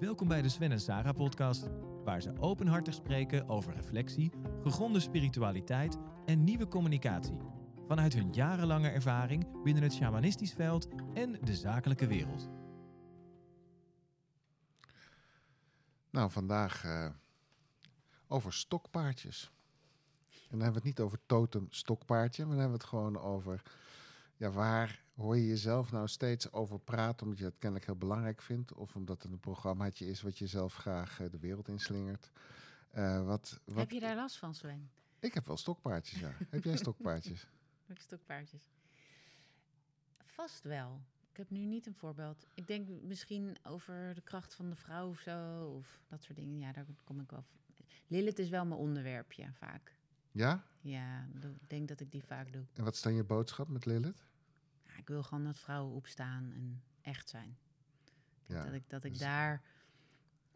Welkom bij de Sven en Sarah podcast, waar ze openhartig spreken over reflectie, gegronde spiritualiteit en nieuwe communicatie. Vanuit hun jarenlange ervaring binnen het shamanistisch veld en de zakelijke wereld. Nou, vandaag eh, over stokpaardjes. En dan hebben we het niet over totem stokpaardje, maar dan hebben we het gewoon over... Ja, waar hoor je jezelf nou steeds over praten omdat je het kennelijk heel belangrijk vindt... of omdat het een programmaatje is wat je zelf graag eh, de wereld inslingert. Eh, wat, wat... Heb je daar last van, Sven? Ik heb wel stokpaardjes, ja. heb jij stokpaardjes? Welke stokpaardjes? Vast wel. Ik heb nu niet een voorbeeld. Ik denk misschien over de kracht van de vrouw of zo, of dat soort dingen. Ja, daar kom ik wel. Lilith is wel mijn onderwerpje vaak. Ja? Ja, ik denk dat ik die vaak doe. En wat is dan je boodschap met Lilith? Ik wil gewoon dat vrouwen opstaan en echt zijn. Ik Ja, dat ik, dat ik dus- daar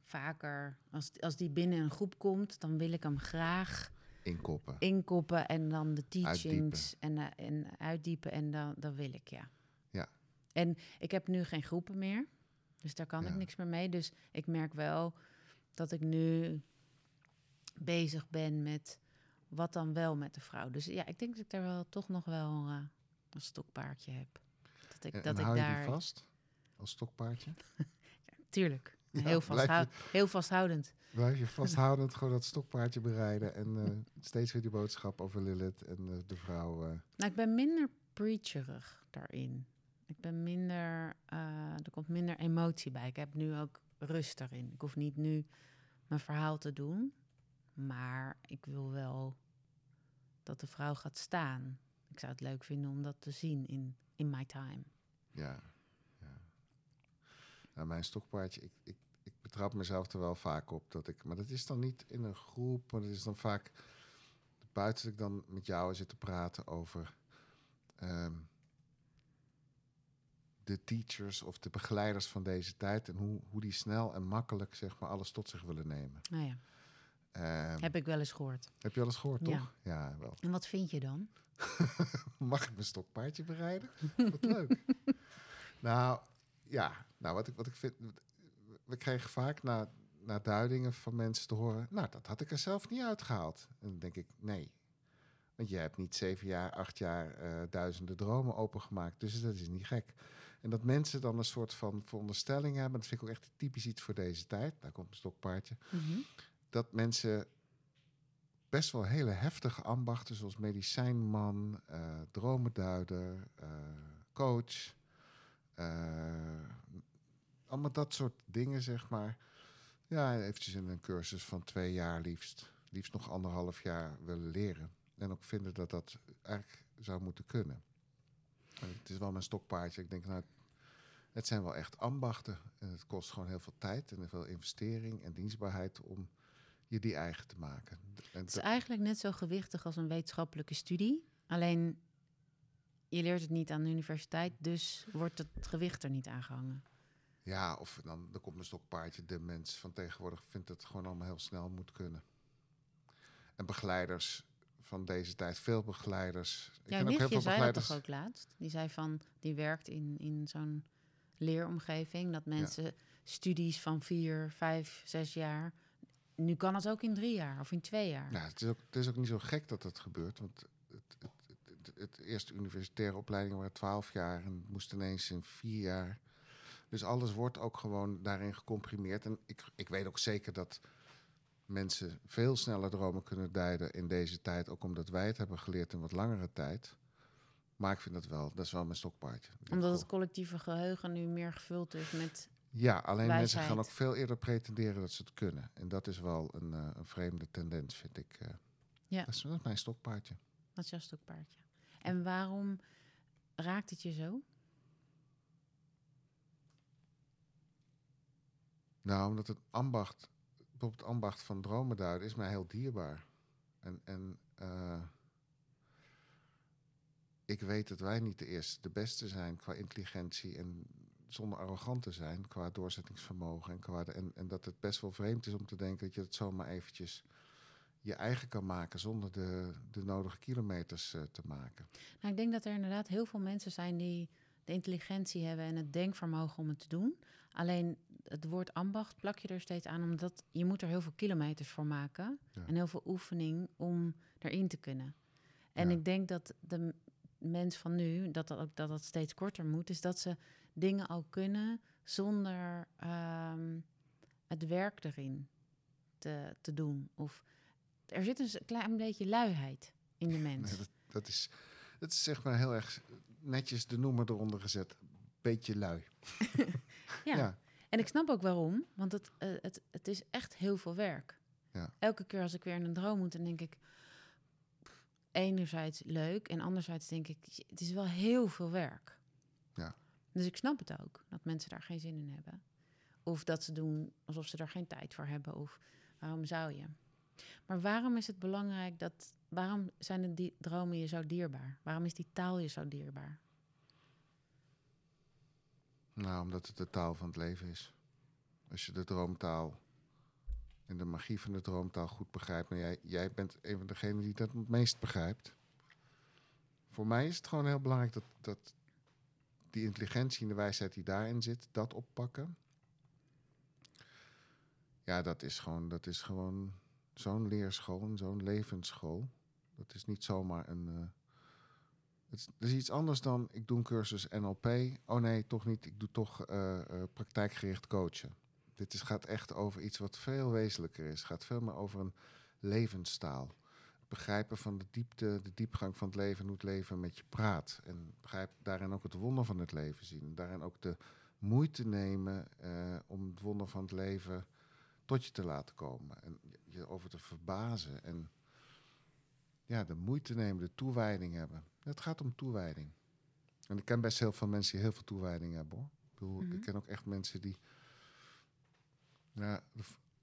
vaker, als, als die binnen een groep komt, dan wil ik hem graag Inkoppen. inkoppen en dan de teachings en, eh, en uitdiepen en dan, dan wil ik, ja. Ja. En ik heb nu geen groepen meer, dus daar kan Ja. ik niks meer mee. Dus ik merk wel dat ik nu bezig ben met wat dan wel met de vrouw. Dus ja, ik denk dat ik daar wel toch nog wel eh, een stokpaardje heb. Dat ik, En, dat en ik hou je daar... die vast als stokpaardje? Tuurlijk. Ja, heel, je- vasthou- heel vasthoudend. Blijf je vasthoudend gewoon dat stokpaardje berijden en eh, steeds weer die boodschap over Lilith en eh, de vrouw. eh, Nou, ik ben minder preacherig daarin. Ik ben minder, er komt minder emotie bij. Ik heb nu ook rust erin. Ik hoef niet nu mijn verhaal te doen, maar ik wil wel dat de vrouw gaat staan. Ik zou het leuk vinden om dat te zien in, in my time. Ja, ja. Nou, mijn stokpaardje, ik, ik, ik betrap mezelf er wel vaak op dat ik, maar dat is dan niet in een groep, maar dat is dan vaak buiten dat ik dan met jou zit te praten over ehm, de teachers of de begeleiders van deze tijd en hoe, hoe die snel en makkelijk zeg maar alles tot zich willen nemen. Nou ja, Ehm, heb ik wel eens gehoord. heb je alles gehoord, Ja. toch? Ja, wel. En wat vind je dan? Mag ik mijn stokpaardje bereiden? Wat leuk. nou, ja. Nou, wat ik, wat ik vind... We kregen vaak na, na duidingen van mensen te horen... Nou, dat had ik er zelf niet uitgehaald. En dan denk ik, nee. Want je hebt niet zeven jaar, acht jaar eh, duizenden dromen opengemaakt. Dus dat is niet gek. En dat mensen dan een soort van veronderstelling hebben... dat vind ik ook echt typisch iets voor deze tijd. Daar komt een stokpaardje. Dat mensen best wel hele heftige ambachten, zoals medicijnman, eh dromenduider, eh, coach. eh, allemaal dat soort dingen, zeg maar. Ja, eventjes in een cursus van twee jaar liefst. Liefst nog anderhalf jaar willen leren. En ook vinden dat dat eigenlijk zou moeten kunnen. En het is wel mijn stokpaardje. Ik denk, nou, het zijn wel echt ambachten. En het kost gewoon heel veel tijd en veel investering en dienstbaarheid om je die eigen te maken. En Het is eigenlijk net zo gewichtig als een wetenschappelijke studie. Alleen je leert het niet aan de universiteit, dus wordt het gewicht er niet aangehangen. Ja, of dan, dan komt een stokpaardje. De mens van tegenwoordig vindt het gewoon allemaal heel snel moet kunnen. En begeleiders van deze tijd, veel begeleiders. Ik Ja, ken ook heel veel zei dat begeleiders. toch ook laatst? Die zei van, die werkt in, in zo'n leeromgeving, dat mensen studies van vier, vijf, zes jaar, nu kan het ook in drie jaar of in twee jaar. Ja, het is, ook, het is ook niet zo gek dat dat gebeurt. Want het, het, het, het, eerste universitaire opleidingen waren twaalf jaar en het moest ineens in vier jaar. Dus alles wordt ook gewoon daarin gecomprimeerd. En ik, ik weet ook zeker dat mensen veel sneller dromen kunnen duiden in deze tijd. Ook omdat wij het hebben geleerd in wat langere tijd. Maar ik vind dat wel, dat is wel mijn stokpaardje. Omdat het collectieve geheugen nu meer gevuld is met... Ja, alleen mensen gaan ook veel eerder pretenderen dat ze het kunnen. En dat is wel een, eh, een vreemde tendens, vind ik. eh. Ja, dat, is, dat is mijn stokpaardje. dat is jouw stokpaardje. En waarom raakt het je zo? Nou, omdat het ambacht, bijvoorbeeld het ambacht van dromenduiden, is mij heel dierbaar. En, en eh, ik weet dat wij niet de eerste, de beste zijn qua intelligentie en zonder arrogant te zijn, qua doorzettingsvermogen. En, qua de, en, en dat het best wel vreemd is om te denken dat je het zomaar eventjes je eigen kan maken zonder de, de nodige kilometers eh, te maken. Nou, ik denk dat er inderdaad heel veel mensen zijn die de intelligentie hebben en het denkvermogen om het te doen. Alleen het woord ambacht plak je er steeds aan, omdat je moet er heel veel kilometers voor maken Ja. en heel veel oefening om erin te kunnen. En Ja. ik denk dat de mens van nu, dat dat, ook, dat dat steeds korter moet, is dat ze dingen al kunnen zonder ehm, het werk erin te, te doen. Of er zit een klein beetje luiheid in de mens. Nee, dat, dat, is, dat is zeg maar heel erg netjes de noemer eronder gezet. Beetje lui. ja. ja. En ik snap ook waarom, want het, eh, het, het is echt heel veel werk. Ja. Elke keer als ik weer in een droom moet, dan denk ik... Enerzijds leuk en anderzijds denk ik, "J- het is wel heel veel werk. Ja. Dus ik snap het ook, dat mensen daar geen zin in hebben. Of dat ze doen alsof ze er geen tijd voor hebben. Of waarom zou je? Maar waarom is het belangrijk dat... Waarom zijn de die dromen je zo dierbaar? Waarom is die taal je zo dierbaar? Nou, omdat het de taal van het leven is. Als je de droomtaal en de magie van de droomtaal goed begrijpt. En jij, jij bent een van degenen die dat het meest begrijpt. Voor mij is het gewoon heel belangrijk dat, dat die intelligentie en de wijsheid die daarin zit, dat oppakken. Ja, dat is gewoon, dat is gewoon zo'n leerschool zo'n levensschool. Dat is niet zomaar een. is, het is iets anders dan ik doe een cursus NLP. Oh nee, toch niet. Ik doe toch eh, eh, praktijkgericht coachen. Dit is, gaat echt over iets wat veel wezenlijker is. Het gaat veel meer over een levenstaal. Het begrijpen van de diepte, de diepgang van het leven en hoe het leven met je praat. En begrijp daarin ook het wonder van het leven zien. Daarin ook de moeite nemen eh, om het wonder van het leven tot je te laten komen. En je over te verbazen. En ja, de moeite nemen, de toewijding hebben. Het gaat om toewijding. En ik ken best heel veel mensen die heel veel toewijding hebben hoor. Ik, bedoel, Mhm. ik ken ook echt mensen die ja,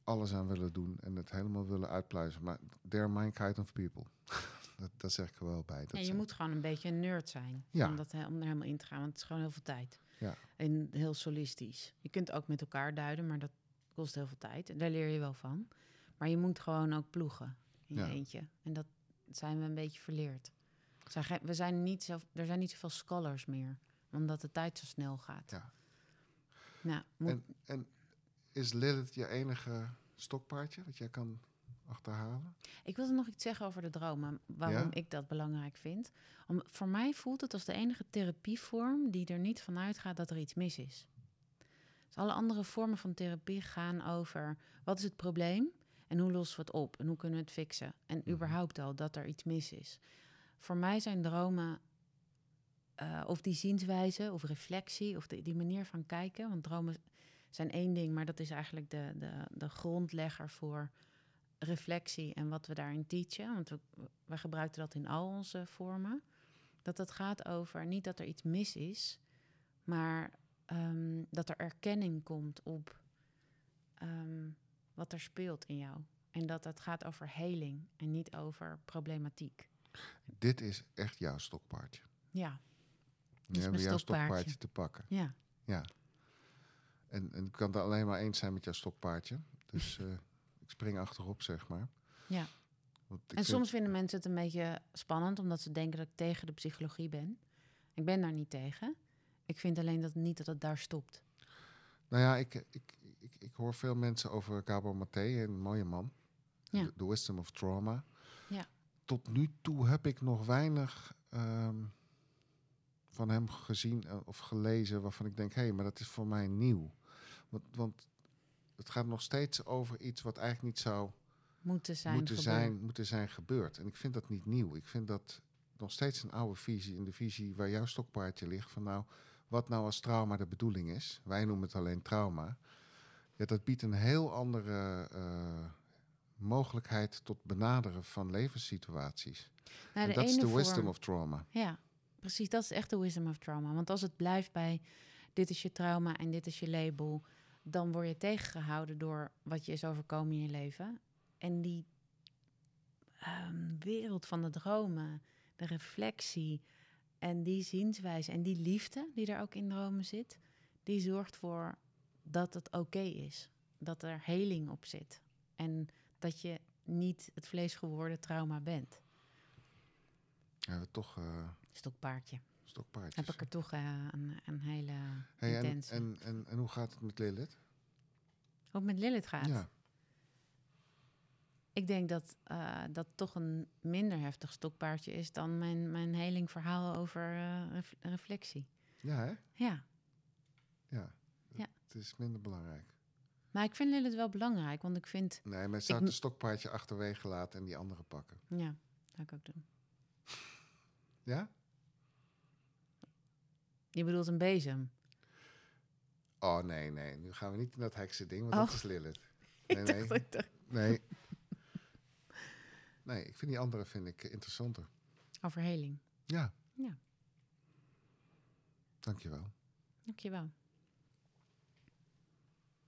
alles aan willen doen en het helemaal willen uitpluizen. Maar they're my kind of people. dat, dat zeg ik er wel bij. Dat Ja, je zijn- moet gewoon een beetje een nerd zijn Ja. om, dat, om er helemaal in te gaan, want het is gewoon heel veel tijd. Ja. En heel solistisch. Je kunt ook met elkaar duiden, maar dat kost heel veel tijd. En daar leer je wel van. Maar je moet gewoon ook ploegen in je Ja. eentje. En dat zijn we een beetje verleerd. Er We zijn niet zo, er zijn niet zoveel scholars meer, omdat de tijd zo snel gaat. Ja. Nou, moet- En, en is Lilith je enige stokpaardje dat jij kan achterhalen? Ik wilde nog iets zeggen over de dromen. Waarom Ja? ik dat belangrijk vind. Om, voor mij voelt het als de enige therapievorm die er niet vanuit gaat dat er iets mis is. Dus alle andere vormen van therapie gaan over wat is het probleem en hoe lossen we het op en hoe kunnen we het fixen. En Mhm. überhaupt al dat er iets mis is. Voor mij zijn dromen eh, of die zienswijze of reflectie of die, die manier van kijken. Want dromen zijn één ding, maar dat is eigenlijk de, de, de grondlegger voor reflectie en wat we daarin teachen. Want we, we gebruiken dat in al onze vormen. Dat het gaat over niet dat er iets mis is, maar ehm, dat er erkenning komt op ehm, wat er speelt in jou. En dat het gaat over heling en niet over problematiek. Dit is echt jouw stokpaardje. Ja, Nu hebben we mijn jouw stokpaardje te pakken. ja. Ja. En, en ik kan het alleen maar eens zijn met jouw stokpaardje. Dus eh, ik spring achterop, zeg maar. Ja. Want ik En vind- soms vinden mensen het een beetje spannend, omdat ze denken dat ik tegen de psychologie ben. Ik ben daar niet tegen. Ik vind alleen dat niet dat het daar stopt. Nou ja, ik, ik, ik, ik hoor veel mensen over Gabor Maté, een mooie man. Ja. The, The Wisdom of Trauma. Ja. Tot nu toe heb ik nog weinig ehm, van hem gezien eh, of gelezen waarvan ik denk, hé, hey, maar dat is voor mij nieuw. Want, want het gaat nog steeds over iets wat eigenlijk niet zou Moeten zijn. moeten, gebeurd. zijn, moeten zijn gebeurd. En ik vind dat niet nieuw. Ik vind dat nog steeds een oude visie. In de visie waar jouw stokpaardje ligt. Van nou, wat nou als trauma de bedoeling is. Wij noemen het alleen trauma. Ja, dat biedt een heel andere eh, mogelijkheid tot benaderen van levenssituaties. Nou, en dat is de wisdom vorm- of trauma. Ja, precies. Dat is echt de wisdom of trauma. Want als het blijft bij dit is je trauma en dit is je label, dan word je tegengehouden door wat je is overkomen in je leven. En die ehm, wereld van de dromen, de reflectie en die zienswijze en die liefde die er ook in dromen zit, die zorgt voor dat het oké is. Dat er heling op zit. En dat je niet het vlees geworden trauma bent. Ja, toch eh Stokpaardje. Stokpaardjes. Heb ik er toch eh, een, een hele Hey, en, intense. en, en, en hoe gaat het met Lilith? Hoe het met Lilith gaat. Ja. Ik denk dat eh, dat toch een minder heftig stokpaardje is dan mijn, mijn helingverhaal over eh, ref- reflectie. Ja, hè? Ja, Ja. Ja. Het is minder belangrijk. maar ik vind Lilith wel belangrijk, want ik vind... Nee, maar zou Ik- het een stokpaardje achterwege laten en die andere pakken. Ja, dat zou ik ook doen. Ja? Je bedoelt een bezem. Oh, nee, nee. Nu gaan we niet in dat heksen ding, want Oh. dat is Lilith. Nee, Ik nee. dacht, ik Nee. Nee, ik vind die andere vind ik eh, interessanter. Over heling. Ja. Ja. Dankjewel. Dankjewel.